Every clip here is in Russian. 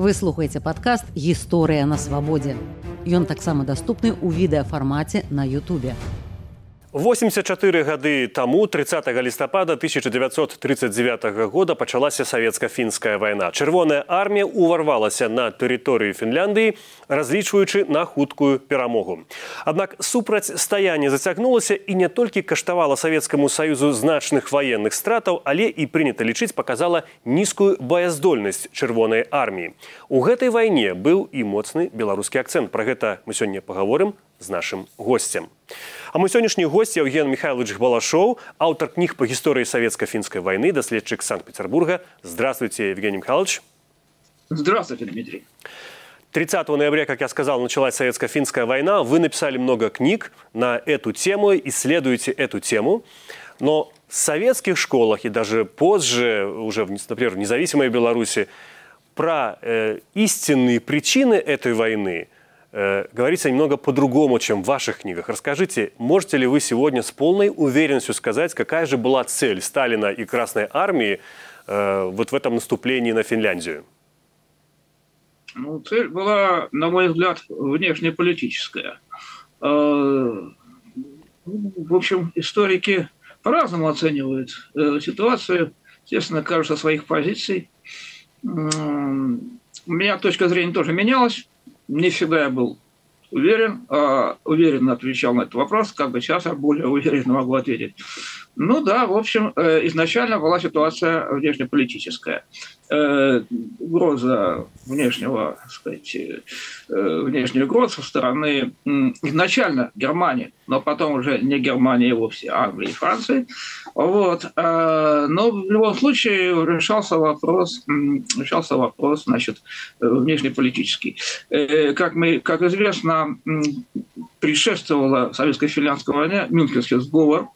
Вы слухаеце падкаст гісторыя на свабодзе. Ён таксама даступны ў відэафармаце на Ютубе. 84 гады таму 30 лістапада 1939 года пачалася савецка-фінская вайна. Чырвоная армія ўварвалася на тэрыторыю Фінляндыі, разлічваючы на хуткую перамогу. Аднак супрацьстаянне зацягнулася і не толькі каштавала савецкаму саюзу значных ваенных стратаў, але і прынята лічыць паказала нізкую баяздольнасць чырвонай арміі. У гэтай вайне быў і моцны беларускі акцэнт. Пра гэта мы сёння пагаворым з нашым госцем. А мой сённяшні гость Евген Михайлович Балашоў, аўтар кніг па гісторыі савецка-фінскай вайны, даследчык Санкт-Петербурга. Здравствуйте, Евгений Михайлович. Здравствуйте, Дмитрий. 30 ноября, как я сказал, началась советско-финская война. Вы написали много книг на эту тему, исследуете эту тему. Но в советских школах и даже позже, уже, например, в независимой Беларуси, про э, истинные причины этой войны – э, говорится немного по-другому, чем в ваших книгах. Расскажите, можете ли вы сегодня с полной уверенностью сказать, какая же была цель Сталина и Красной Армии э, вот в этом наступлении на Финляндию? Ну, цель была, на мой взгляд, внешнеполитическая. Э, в общем, историки по-разному оценивают э, ситуацию, естественно, кажется своих позиций. У меня точка зрения тоже менялась не всегда я был уверен, а уверенно отвечал на этот вопрос, как бы сейчас я более уверенно могу ответить. Ну да, в общем, э, изначально была ситуация внешнеполитическая. Э, угроза внешнего, так сказать, э, внешней угрозы со стороны изначально Германии, но потом уже не Германии вовсе, а Англии и Франции. Вот. Но в любом случае решался вопрос, решался вопрос значит, внешнеполитический. Как, мы, как известно, предшествовала советско-финляндской войне Мюнхенский сговор,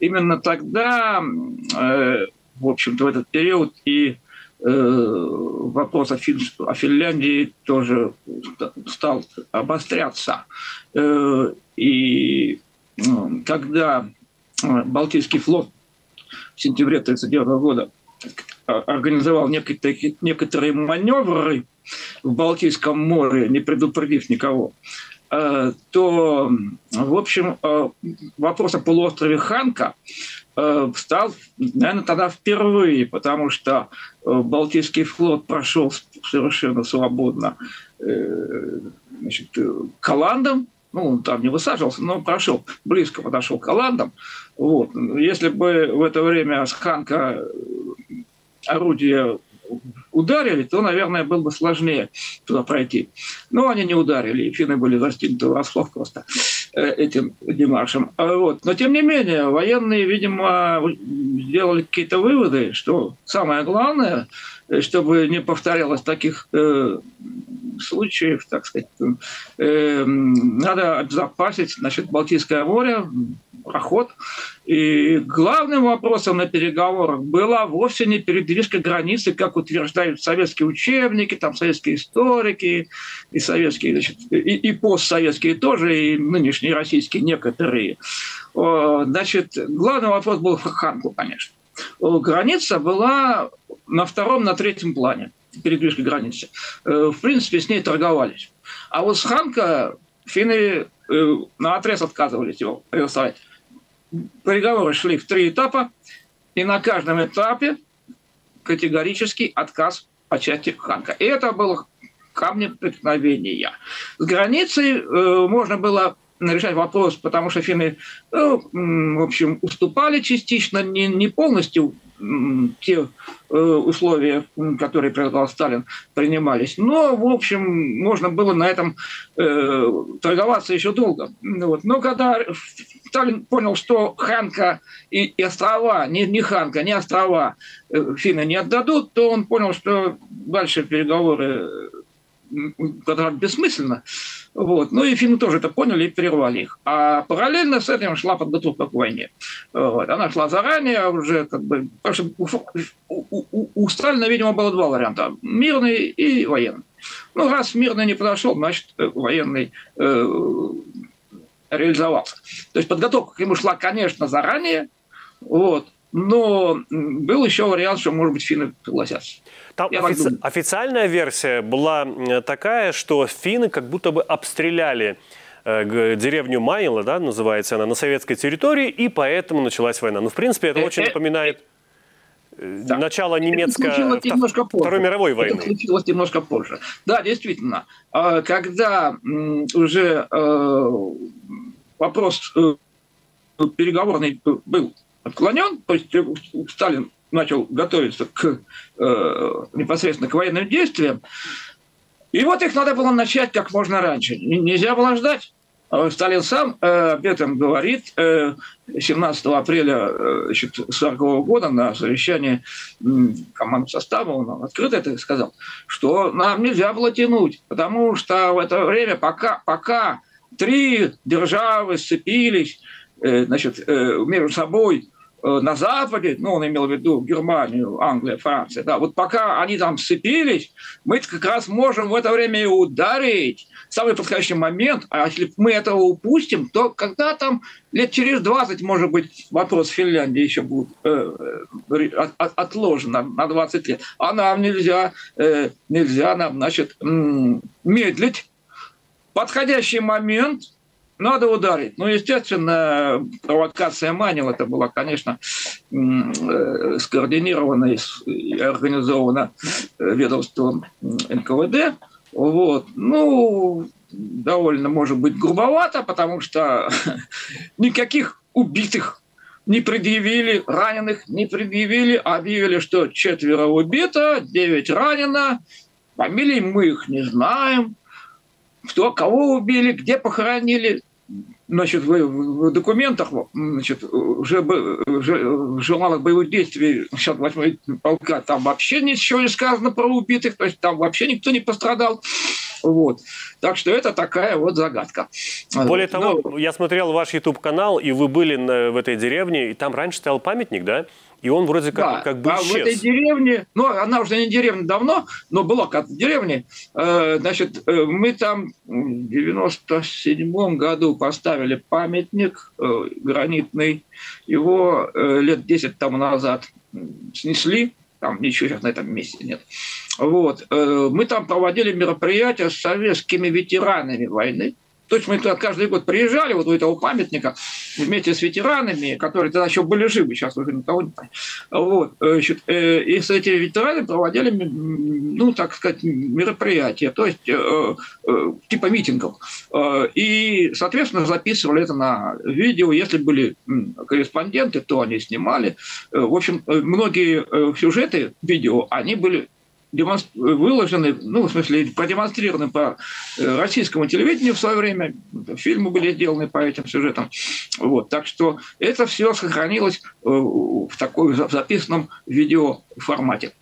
именно тогда, э, в общем-то, в этот период и э, вопрос о, Фин... о Финляндии тоже стал обостряться. Э, и когда Балтийский флот в сентябре 1939 года организовал некоторые, некоторые маневры в Балтийском море, не предупредив никого, Э, то, в общем, э, вопрос о полуострове Ханка э, стал, наверное, тогда впервые, потому что Балтийский флот прошел совершенно свободно значит, к Оландам, ну, он там не высаживался, но прошел, близко подошел к Оландам. Вот. Если бы в это время с Ханка орудие ударили, то, наверное, было бы сложнее туда пройти. Но они не ударили, и финны были застигнуты врасплох просто э, этим демаршем. А вот. Но, тем не менее, военные, видимо, сделали какие-то выводы, что самое главное, чтобы не повторялось таких э, случаев, так сказать, э, надо обезопасить значит, Балтийское море, проход. И главным вопросом на переговорах была вовсе не передвижка границы, как утверждают советские учебники, там советские историки, и советские, значит, и, и постсоветские тоже, и нынешние российские некоторые. Значит, главный вопрос был в Ханку, конечно. Граница была на втором, на третьем плане передвижки границы. Э, в принципе, с ней торговались. А вот с Ханка финны э, на отрез отказывались его предоставлять переговоры шли в три этапа, и на каждом этапе категорический отказ по части Ханка. И это было камнем преткновения. С границей э, можно было решать вопрос, потому что финны, э, в общем, уступали частично, не, не полностью те э, условия, которые предлагал Сталин, принимались. Но, в общем, можно было на этом э, торговаться еще долго. Вот. Но когда Сталин понял, что Ханка и, и острова, не, не Ханка, не острова э, финны не отдадут, то он понял, что дальше переговоры бессмысленно. Вот. Ну и финны тоже это поняли и прервали их. А параллельно с этим шла подготовка к войне. Вот. Она шла заранее уже, как бы, потому что у, у, у Сталина, видимо, было два варианта. Мирный и военный. Ну, раз мирный не подошел, значит, военный э, реализовался. То есть подготовка к нему шла, конечно, заранее, вот, но был еще вариант, что, может быть, финны согласятся. Там офици- официальная версия была такая, что финны как будто бы обстреляли э, деревню Майла, да, называется она, на советской территории, и поэтому началась война. Ну, в принципе, это очень напоминает да. начало немецкой Второй мировой войны. Это случилось немножко позже. Да, действительно. А, когда уже э, вопрос э, переговорный был отклонен, то есть э, Сталин начал готовиться к, непосредственно к военным действиям, и вот их надо было начать как можно раньше. Нельзя было ждать. А Сталин сам э, об этом говорит 17 э, апреля 1940 э, года на совещании командного состава, он открыто это сказал, что нам нельзя было тянуть, потому что в это время, пока, пока три державы сцепились значит, между собой Э, на Западе, ну, он имел в виду Германию, Англию, Францию, да, вот пока они там сцепились, мы как раз можем в это время и ударить. Самый подходящий момент, а если мы этого упустим, то когда там лет через 20, может быть, вопрос Финляндии еще будет э, э от, от, отложен на, на 20 лет, а нам нельзя, э, нельзя нам, значит, медлить. Подходящий момент – надо ударить. Ну, естественно, провокация Манил это была, конечно, э, скоординирована и организована э, ведомством НКВД. Вот. Ну, довольно, может быть, грубовато, потому что никаких убитых не предъявили, раненых не предъявили, объявили, что четверо убито, девять ранено, фамилии мы их не знаем, кто кого убили, где похоронили, значит, в, документах значит, уже, уже журналах боевых действий 68 полка там вообще ничего не сказано про убитых, то есть там вообще никто не пострадал. Вот. Так что это такая вот загадка. Более того, Но... я смотрел ваш YouTube-канал, и вы были на, в этой деревне, и там раньше стоял памятник, да? И он вроде как, да, как бы исчез. А в этой деревне, ну, она уже не деревня давно, но была как в деревне. Э, значит, э, мы там в 97 году поставили памятник э, гранитный. Его лет 10 тому назад снесли. Там ничего сейчас на этом месте нет. Вот. Мы там проводили мероприятия с советскими ветеранами войны. То есть мы туда каждый год приезжали, вот у этого памятника, вместе с ветеранами, которые тогда еще были живы, сейчас уже никого не. Вот, э, значит, э, и с этими ветеранами проводили, ну, так сказать, мероприятия, то есть э, типа митингов. И, соответственно, записывали это на видео. Если были корреспонденты, то они снимали. В общем, многие сюжеты видео, они были выложены, ну, в смысле, продемонстрированы по э, российскому телевидению в свое время, фильмы были сделаны по этим сюжетам. Вот. Так что это все сохранилось э, в такой записанном видеоформате.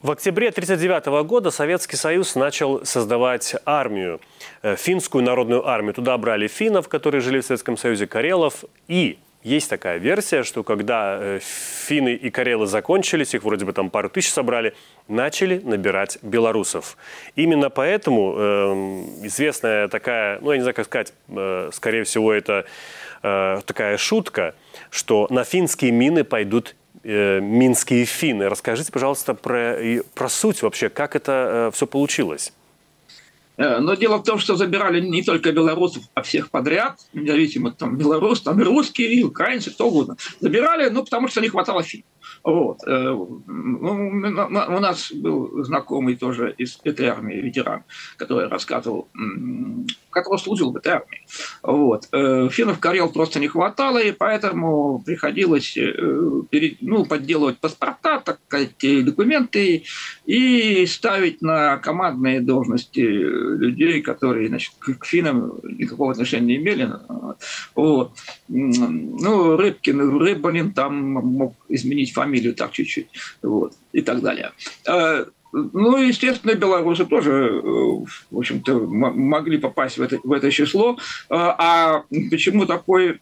В октябре 1939 года Советский Союз начал создавать армию, э, финскую народную армию. Туда брали финнов, которые жили в Советском Союзе, карелов и есть такая версия, что когда э, финны и карелы закончились, их вроде бы там пару тысяч собрали, начали набирать белорусов. Именно поэтому э, известная такая, ну я не знаю, как сказать, э, скорее всего это э, такая шутка, что на финские мины пойдут э, минские финны. Расскажите, пожалуйста, про, про суть вообще, как это э, все получилось. Э, но дело в том, что забирали не только белорусов, а всех подряд, независимо там белорус, там и русские, и украинцы, кто угодно. Забирали, ну, потому что не хватало фильмов. Вот. Э, ну, у нас был знакомый тоже из этой армии, ветеран, который рассказывал, который служил в этой армии. Вот. Э, финнов Карел просто не хватало, и поэтому приходилось ну, подделывать паспорта, так сказать, документы и ставить на командные должности людей, которые значит, к финнам никакого отношения не имели. Вот. Ну, Рыбкин, Рыбанин там мог изменить фамилию так чуть-чуть. Вот. И так далее. Э, ну, естественно, белорусы тоже, э, в общем-то, могли попасть в это, в это число. А почему такой,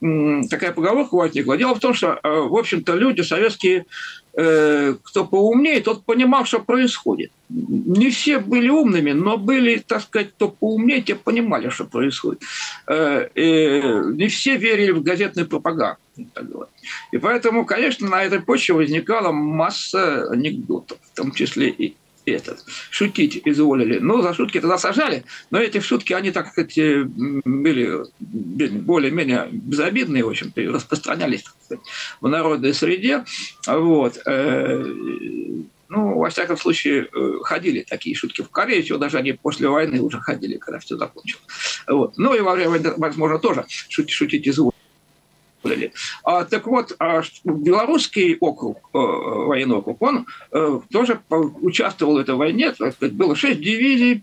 такая поговорка возникла? Дело в том, что, в общем-то, люди советские Э, кто поумнее, тот понимал, что происходит. Не все были умными, но были, так сказать, кто поумнее, те понимали, что происходит. Э, не все верили в газетную пропаганду. И поэтому, конечно, на этой почве возникала масса анекдотов, в том числе и этот, шутить изволили. Ну, за шутки тогда сажали, но эти шутки, они, так сказать, э, были более-менее безобидные, в общем-то, и распространялись так сказать, в народной среде. Вот. Э, ну, во всяком случае, э, ходили такие шутки в Корее, еще даже они после войны уже ходили, когда все закончилось. Вот. Ну и во время возможно, тоже шутить, шутить изволили были. А, так вот, а, белорусский округ, э, военный округ, он э, тоже участвовал в этой войне. Так сказать, было шесть дивизий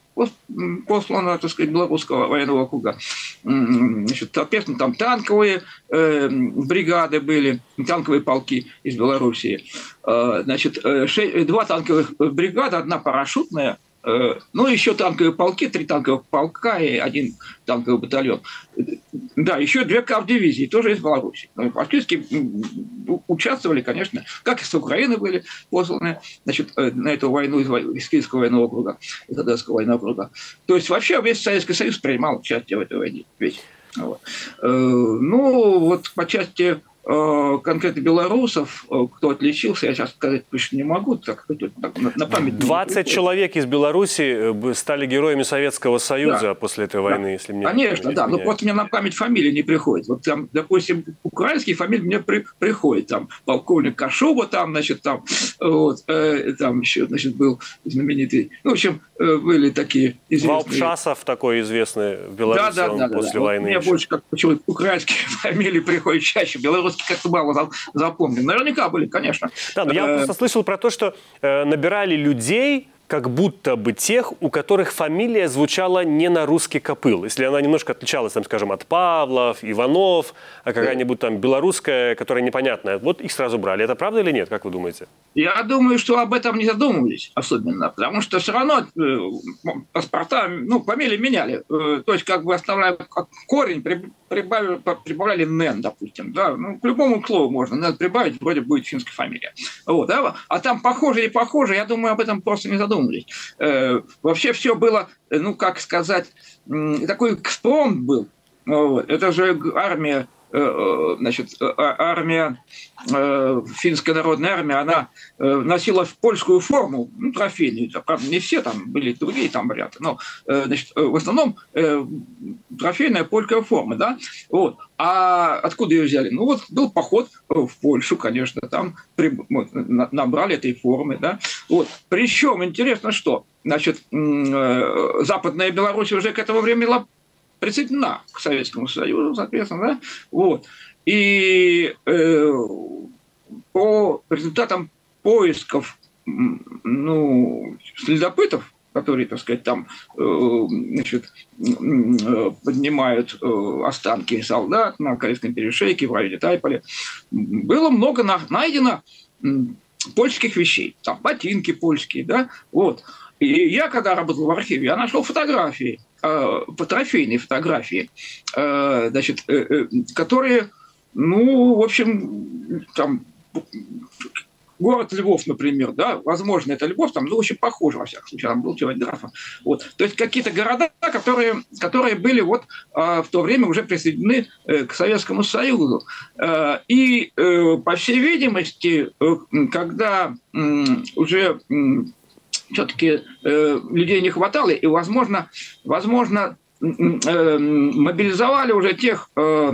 послано, так сказать, белорусского военного округа. Значит, соответственно, там танковые э, бригады были, танковые полки из Белоруссии. Э, значит, э, шесть, два танковых бригады, одна парашютная – Э, ну, еще танковые полки, три танковых полка и один танковый батальон. Да, еще две кавдивизии, тоже из Беларуси. Ну, фактически участвовали, конечно, как и с Украины были посланы значит, э, на эту войну из Киевского военного округа, из Одесского военного округа. То есть вообще весь Советский Союз принимал участие в этой войне. Весь. Вот. Э, ну, вот по части Э, конкретно белорусов, э, кто отличился, я сейчас сказать точно не могу, так, на память. 20 человек из Беларуси э, стали героями Советского Союза да. после этой войны, да. если мне Конечно, да, но просто мне на память фамилии не приходит. Вот там, допустим, украинские фамилии мне при, приходят, там, полковник Кашуба, там, значит, там, вот, э, там еще, значит, был знаменитый, ну, в общем, были такие известные. Валпшасов такой известный в Беларуси да, да, да, после да, войны. Вот мне больше как почему украинские фамилии приходят чаще, белорусские просто как-то мало запомнил. Наверняка были, конечно. Да, но я э, просто слышал про то, что э, набирали людей, как будто бы тех, у которых фамилия звучала не на русский копыл. Если она немножко отличалась, там, скажем, от Павлов, Иванов, а какая-нибудь там белорусская, которая непонятная. Вот их сразу брали. Это правда или нет, как вы думаете? Я думаю, что об этом не задумывались особенно, потому что все равно э, паспорта, ну, фамилии меняли. То есть, как бы основной корень прибавили, прибавляли «нен», допустим. Да? Ну, к любому слову можно «нен» прибавить, вроде будет финская фамилия. Вот, да? А там похоже и похоже, я думаю, об этом просто не задумывались. Э, вообще все было, ну, как сказать, такой экспромт был. Вот. Это же армия Э, э, значит, э, а, армия, финская народная армия, она носила польскую форму, ну, трофейную, правда, не все там были другие там варианты, но, значит, в основном трофейная польская форма, да, вот. А откуда ее взяли? Ну, вот был поход в Польшу, конечно, там набрали этой формы, да, вот. Причем, интересно, что, значит, Западная Беларусь уже к этому времени присоединена к Советскому Союзу, соответственно, да? Вот. И э, по результатам поисков ну, следопытов, которые, так сказать, там э, значит, поднимают э, останки солдат на Корейском перешейке, в районе Тайполе, было много найдено польских вещей, там ботинки польские, да, вот. И я, когда работал в архиве, я нашел фотографии Э, по трофейной фотографии, э, значит, э, которые, ну, в общем, там город Львов, например, да, возможно, это Львов, там, ну, очень похоже, во всяком случае, там был человек графа. Вот. То есть какие-то города, которые, которые были вот в то время уже присоединены к Советскому Союзу. и, по всей видимости, когда уже все-таки э, людей не хватало, и, возможно, возможно э, мобилизовали уже тех э,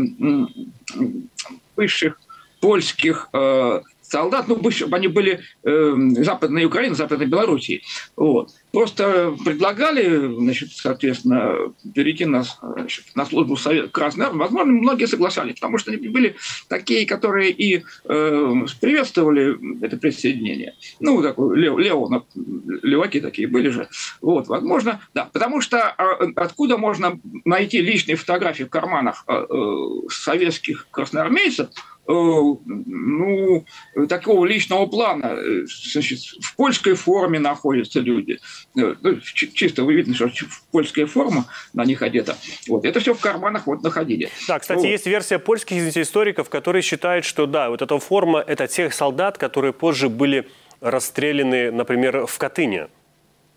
высших польских э, солдат, ну, они были э, Западной Украины, Западной Белоруссии. Вот. Просто предлагали, значит, соответственно, перейти на, значит, на службу Совет Красной Армии. Возможно, многие соглашались, потому что они были такие, которые и э, приветствовали это присоединение. Ну, такой лев, лево, леваки такие были же. Вот, возможно, да. Потому что э, откуда можно найти личные фотографии в карманах э, э, советских красноармейцев, ну, такого личного плана. Значит, в польской форме находятся люди. Ну, чисто вы видно, что польская форма на них одета. Вот. Это все в карманах вот находили. Да, кстати, вот. есть версия польских историков, которые считают, что да, вот эта форма – это тех солдат, которые позже были расстреляны, например, в Катыни.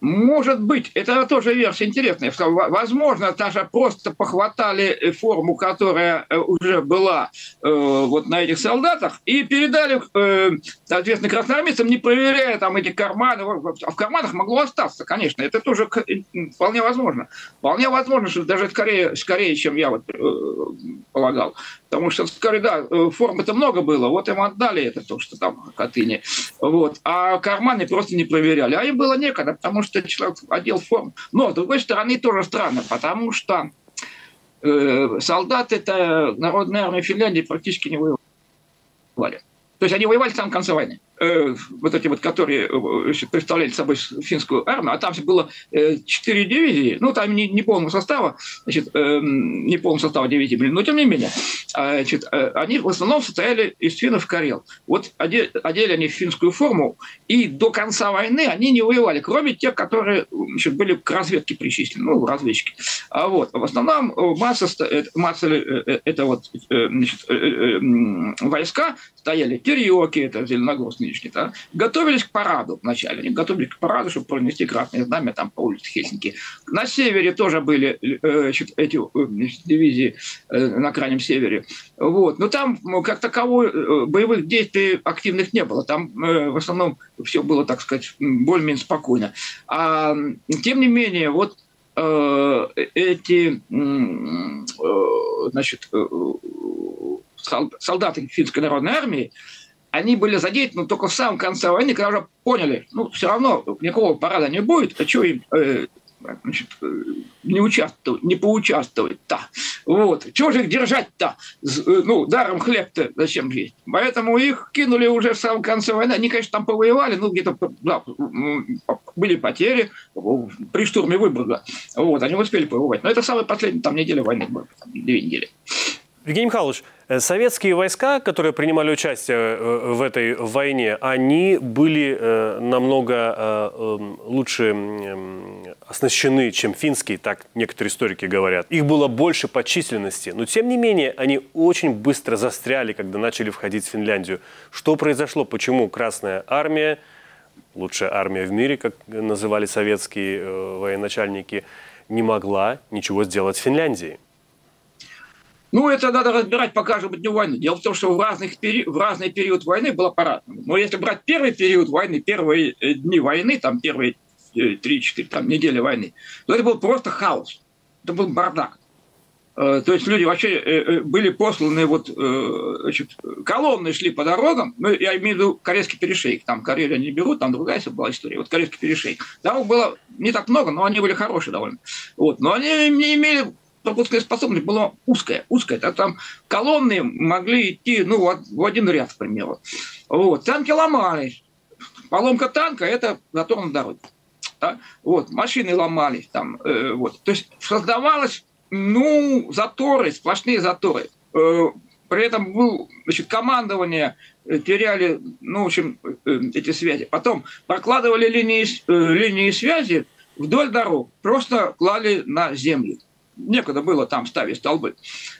Может быть, это тоже версия интересная. Возможно, даже просто похватали форму, которая э, уже была э, вот на этих солдатах, и передали, э, соответственно, красноармейцам, не проверяя там эти карманы. А в карманах могло остаться, конечно. Это тоже вполне возможно. Вполне возможно, что даже скорее, скорее чем я вот, э, полагал. Потому что, скорее, да, э, формы-то много было, вот им отдали это то, что там Катыни. Вот. А карманы просто не проверяли. А им было некогда, потому что человек одел форму. Но, с другой стороны, тоже странно, потому что э, солдаты это народная армия Финляндии практически не воевали. То есть они воевали в самом конце войны. Э, вот эти вот, которые э, представляли собой финскую армию, а там было э, четыре дивизии, ну, там не, не полного состава, значит, не полного состава дивизии были, но тем не менее, а, значит, они в основном состояли из финнов карел. Вот одели, они финскую форму, и до конца войны они не воевали, кроме тех, которые значит, были к разведке причислены, ну, разведчики. А вот, в основном масса, масса это вот, значит, войска стояли, Терьоки, это Зеленогорск, нынешний, да, готовились к параду вначале. Они готовились к параду, чтобы пронести красное знамя там по улице Хельсинки. На севере тоже были э, эти э, дивизии э, на крайнем севере. Вот. Но там ну, как таковой э, боевых действий активных не было. Там э, в основном все было, так сказать, более-менее спокойно. А, тем не менее, вот э, эти э, значит, солдаты финской народной армии, они были задействованы только в самом конце войны, когда уже поняли, ну, все равно никакого парада не будет, а что им э, значит, э, не участвовать, не поучаствовать-то. Вот. Чего же их держать-то? Э, ну, даром хлеб-то зачем есть? Поэтому их кинули уже в самом конце войны. Они, конечно, там повоевали, ну, где-то да, были потери при штурме Выборга. Вот, они успели повоевать. Но это самая последняя там неделя войны была, две недели. Евгений Михайлович, э, советские войска, которые принимали участие э, в этой войне, они были э, намного эм, лучше оснащены, чем финские, так некоторые историки говорят. Их было больше по численности, но тем не менее они очень быстро застряли, когда начали входить в Финляндию. Что произошло? Почему Красная Армия, лучшая армия в мире, как называли советские военачальники, не могла ничего сделать в Финляндии? Ну, это надо разбирать по каждому дню войны. Дело в том, что в, разных пери... в разный период войны было по-разному. Но если брать первый период войны, первые э, дни войны, там первые 3-4 э, там, недели войны, то это был просто хаос. Это был бардак. Э, то есть люди вообще были посланы, вот, значит, колонны шли по дорогам, ну, я имею в виду Корейский перешейк, там Карелию не берут, там другая была история, вот Корейский перешейк. Дорог было не так много, но они были хорошие довольно. Вот. Но они не имели пропускная способность была узкая, узкая. Так там колонны могли идти ну, в один ряд, к примеру. Вот. Танки ломались. Поломка танка – это затор на дороге. Да? Вот. Машины ломались. Там, э, вот. То есть создавалось ну, заторы, сплошные заторы. Э, при этом был, значит, командование э, теряли, ну, в общем, э, эти связи. Потом прокладывали линии, э, линии связи вдоль дорог, просто клали на землю некуда было там ставить столбы.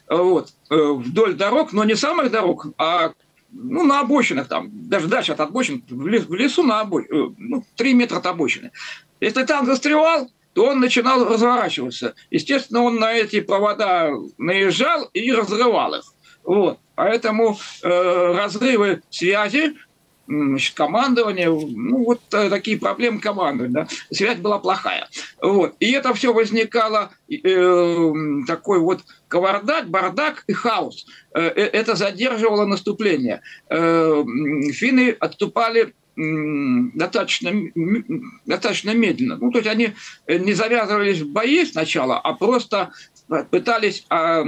Вот. Э, вдоль дорог, но не самых дорог, а ну, на обочинах там, даже дальше от обочин, в лесу на обочине, э, ну, 3 метра от обочины. Если танк застревал, то он начинал разворачиваться. Естественно, он на эти провода наезжал и разрывал их. Вот. Поэтому э, разрывы связи значит, командование, ну, вот э, такие проблемы командования, да, связь была плохая. Вот. И это все возникало, э, такой вот кавардак, бардак и хаос. Э, э это задерживало наступление. Э, финны отступали достаточно, достаточно медленно. Ну, то есть они не завязывались в бои сначала, а просто пытались э,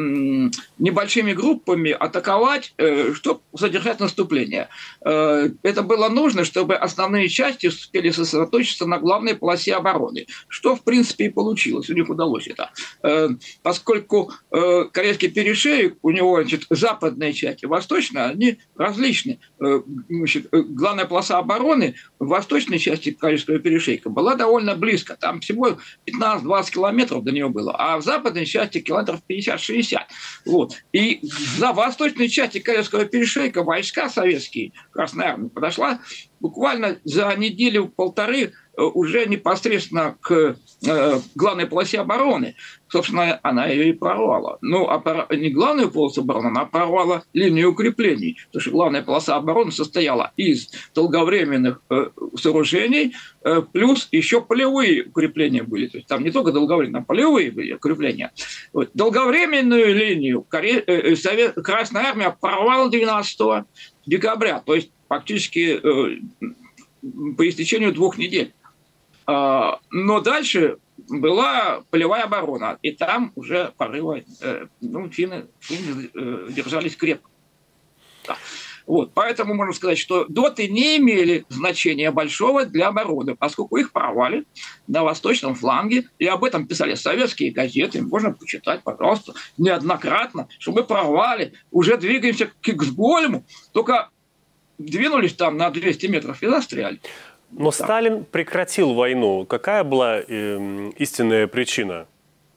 небольшими группами атаковать, э, чтобы задержать наступление. Э, это было нужно, чтобы основные части успели сосредоточиться на главной полосе обороны, что, в принципе, и получилось. У них удалось это. Э, поскольку э, корейский перешеек, у него значит, западная часть и восточная, они различны. Э, значит, э, главная полоса обороны в восточной части корейского перешейка была довольно близко. Там всего 15-20 километров до нее было. А в западной части километров 50-60. Вот. И за восточной части корейского перешейка войска советские, Красная Армия, подошла буквально за неделю-полторы Э, уже непосредственно к э, главной полосе обороны. Собственно, она ее и прорвала. Ну, а не главную полосу обороны, она прорвала линию укреплений. Потому что главная полоса обороны состояла из долговременных э, сооружений, э, плюс еще полевые укрепления были. То есть там не только долговременные, а полевые были укрепления. Вот. Долговременную линию Коре... э, э Совет... Красная Армия прорвала 12 декабря. То есть фактически э, по истечению двух недель. А, но дальше была полевая оборона, и там уже порывы, э, ну, финны, финны э, держались крепко. Да. Вот, поэтому можно сказать, что доты не имели значения большого для обороны, поскольку их порвали на восточном фланге, и об этом писали советские газеты, можно почитать, пожалуйста, неоднократно, что мы порвали, уже двигаемся к Киксгольму, только двинулись там на 200 метров и застряли. Но да. Сталин прекратил войну. Какая была э, истинная причина?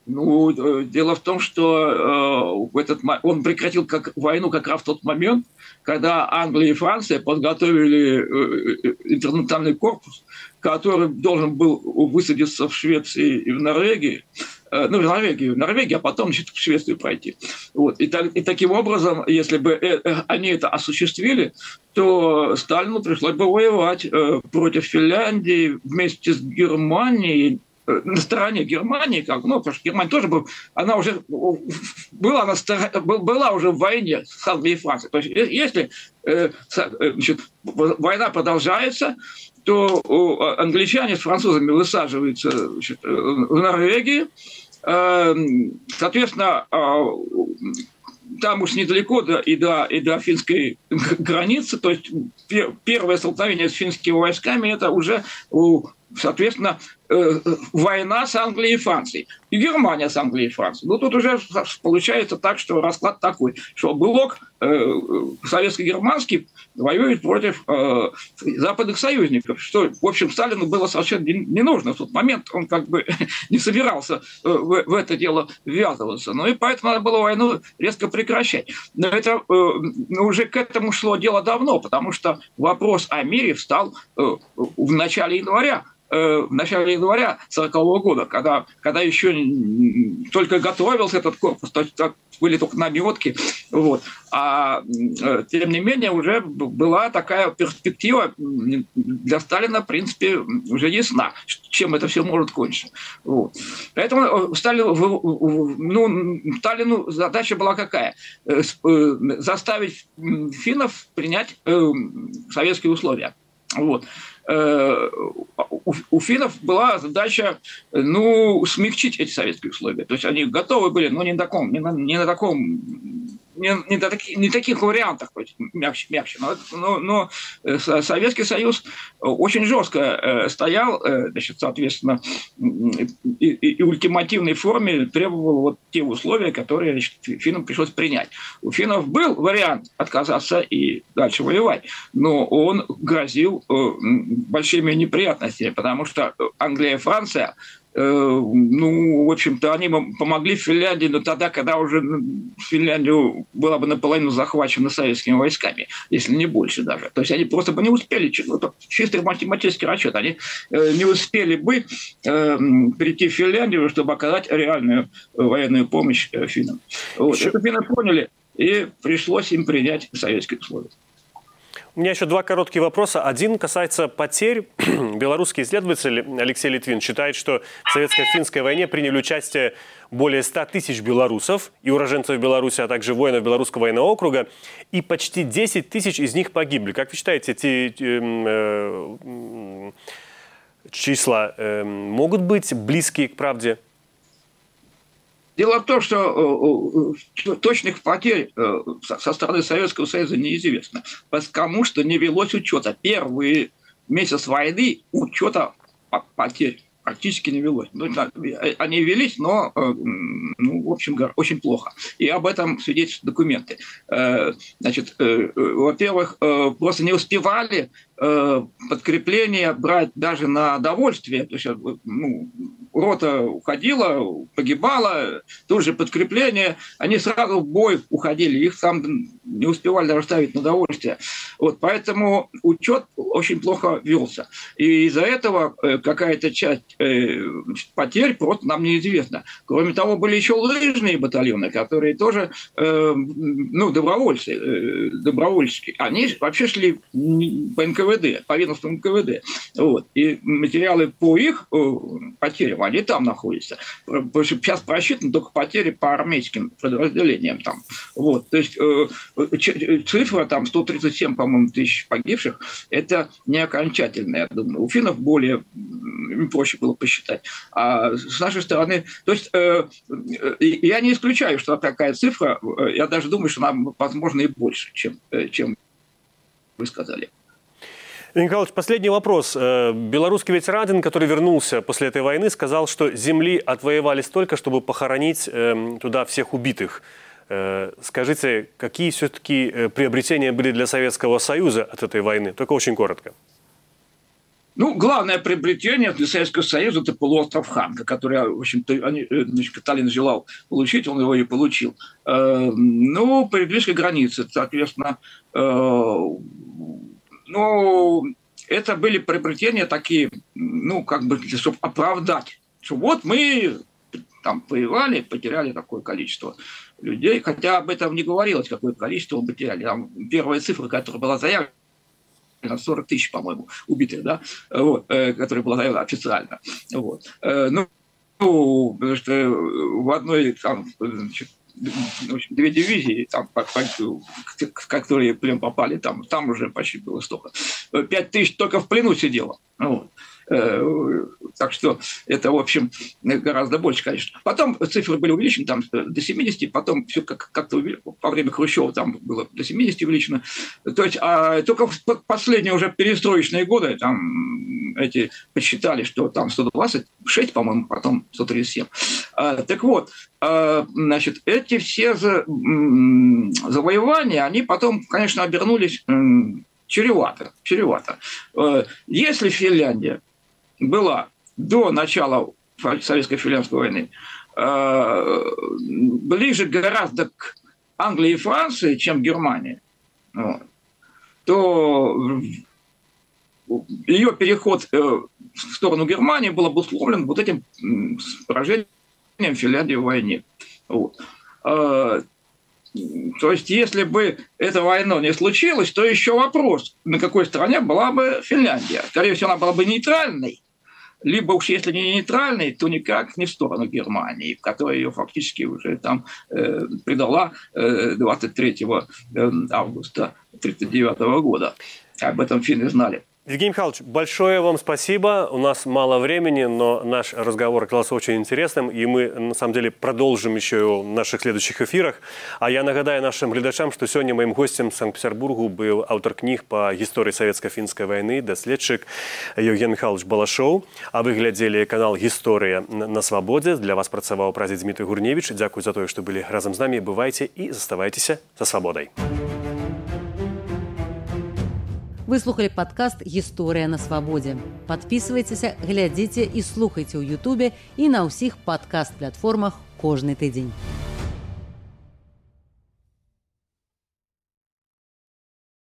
Ну, э, дело в том, что э, этот, он прекратил как, войну как раз в тот момент, когда Англия и Франция подготовили э, э интернациональный корпус, который должен был высадиться в Швеции и в Норвегии, э, ну, в Норвегию, в Норвегию, а потом значит, в Швецию пройти. Вот. И, и таким образом, если бы э, э, они это осуществили, то Сталину пришлось бы воевать э, против Финляндии вместе с Германией, э, на стороне Германии, как, ну, потому что Германия тоже был, она уже была, на стороне, была уже в войне с Англией и Францией. То есть, если э, значит, война продолжается, то англичане с французами высаживаются значит, в Норвегии, соответственно, а, там уж недалеко до, и, до, и до финской границы, то есть первое столкновение с финскими войсками это уже, соответственно, э, война с Англией и Францией. И Германия с Англией и Францией. Ну, тут уже получается так, что расклад такой, что блок э, советско-германский воюет против э, западных союзников, что, в общем, Сталину было совершенно не нужно в тот момент, он как бы не собирался э, в, в это дело ввязываться. Ну и поэтому надо было войну резко прекращать. Но это э, уже к этому шло дело давно, потому что вопрос о мире встал э, в начале января Э, в начале января 1940 года, когда, когда еще только готовился этот корпус, то есть были только наметки, вот. а э, тем не менее уже была такая перспектива для Сталина, в принципе, уже ясна, чем это все может кончиться. Вот. Поэтому э, Сталину, ну, Сталину задача была какая? Заставить финнов принять советские условия. Вот. Э, у, финнов была задача ну, смягчить эти советские условия. То есть они готовы были, но не на таком, не на, не на таком не, не, до таки, не таких вариантах, мягче, мягче. Но, но, но э, Советский Союз очень жестко э, стоял, э, значит, соответственно, и, и, ультимативной форме требовал вот те условия, которые значит, финнам пришлось принять. У финнов был вариант отказаться и дальше воевать, но он грозил большими неприятностями, потому что Англия и Франция Э, ну, в общем-то, они помогли Финляндии, но тогда, когда уже Финляндия была бы наполовину захвачена советскими войсками, если не больше даже. То есть они просто бы не успели, ну, чистый математический расчет, они э, не успели бы э, прийти в Финляндию, чтобы оказать реальную военную помощь финнам. Вот. Еще... Это финны поняли, и пришлось им принять советские условия. У меня еще два коротких вопроса. Один касается потерь. Белорусский исследователь Алексей Литвин считает, что в советско-финской войне приняли участие более 100 тысяч белорусов и уроженцев Беларуси, а также воинов Белорусского военного округа, и почти 10 тысяч из них погибли. Как вы считаете, эти э, э, числа э, могут быть близкие к правде? Дело в том, что точных потерь со стороны Советского Союза неизвестно, потому что не велось учета. Первые месяц войны учета потерь практически не велось. Ну, э, они велись, но, э, ну, в общем, очень плохо. И об этом свидетельствуют документы. Э, значит, во-первых, просто не успевали подкрепление брать даже на довольствие. То есть, ну, рота уходила, погибала, тут же подкрепление, они сразу в бой уходили, их там не успевали даже ставить на довольствие. Вот, поэтому учет очень плохо велся. И из-за этого э, какая-то часть э, потерь просто нам неизвестна. Кроме того, были еще лыжные батальоны, которые тоже, э, ну, добровольцы, э, добровольческие. Они вообще шли по НКВД, по ведомству НКВД. Вот. И материалы по их э, потерям, они там находятся. Сейчас просчитаны только потери по армейским подразделениям там. Вот. То есть э, цифра там 137, по-моему, тысяч погибших, это не окончательная, я думаю. У финнов более проще было посчитать. А с нашей стороны, то есть э, я не исключаю, что такая цифра, я даже думаю, что она, возможно, и больше, чем, э, чем вы сказали. Николаевич, последний вопрос. Э, белорусский ветеранин, который вернулся после этой войны, сказал, что земли отвоевали столько, чтобы похоронить эм, туда всех убитых. Э, скажите, какие все-таки э, приобретения были для Советского Союза от этой войны? Только очень коротко. Ну, главное приобретение для Советского Союза – это полуостров Ханка, который, в общем-то, значит, Каталин желал получить, он его и получил. Ну, при близкой границе, соответственно, но это были приобретения такие, ну, как бы, чтобы оправдать, что вот мы там воевали, потеряли такое количество людей, хотя об этом не говорилось, какое количество мы потеряли. Там первая цифра, которая была заявлена, 40 тысяч, по-моему, убитых, да, вот, э, которая была заявлена официально. Вот. Э, ну, ну, потому что в одной там, значит, в общем, две дивизии, там, которые плен попали, там, там уже почти было столько. Пять тысяч только в плену сидело. Вот. Э, так что это, в общем, гораздо больше, конечно. Потом цифры были увеличены там, до 70, потом все как- как-то во время Хрущева там было до 70 увеличено. То есть, а только в последние уже перестроечные годы там эти посчитали, что там 126, по-моему, потом 137. А, так вот, а, значит, эти все завоевания, они потом, конечно, обернулись чревато, чревато. Э, если Финляндия была до начала Советско-финляндской войны э, ближе гораздо к Англии и Франции, чем Германия, вот, то ее переход э, в сторону Германии был обусловлен вот этим поражением Финляндии в войне. Вот. Э, то есть, если бы эта война не случилась, то еще вопрос, на какой стороне была бы Финляндия. Скорее всего, она была бы нейтральной, либо уж если не нейтральной, то никак не в сторону Германии, которая ее фактически уже там э, предала э, 23 э, августа 1939 года. Об этом финны знали. Евгений Михайлович, большое вам спасибо. У нас мало времени, но наш разговор оказался очень интересным, и мы, на самом деле, продолжим еще его в наших следующих эфирах. А я нагадаю нашим глядачам, что сегодня моим гостем в Санкт-Петербургу был автор книг по истории советско-финской войны, даследчик Евгений Михайлович Балашоў. А вы глядели канал «История на свободе». Для вас працаваў прадзед Дмитрий Гурневич. Дякую за то, что были разом с нами. Бывайте и заставайтесь за свободой. выслухали падкаст гісторыя на свабодзе подписывайтеся глядзіце і слухайце ў Ютубе і на ўсіх падкаст платформах кожны тыдзень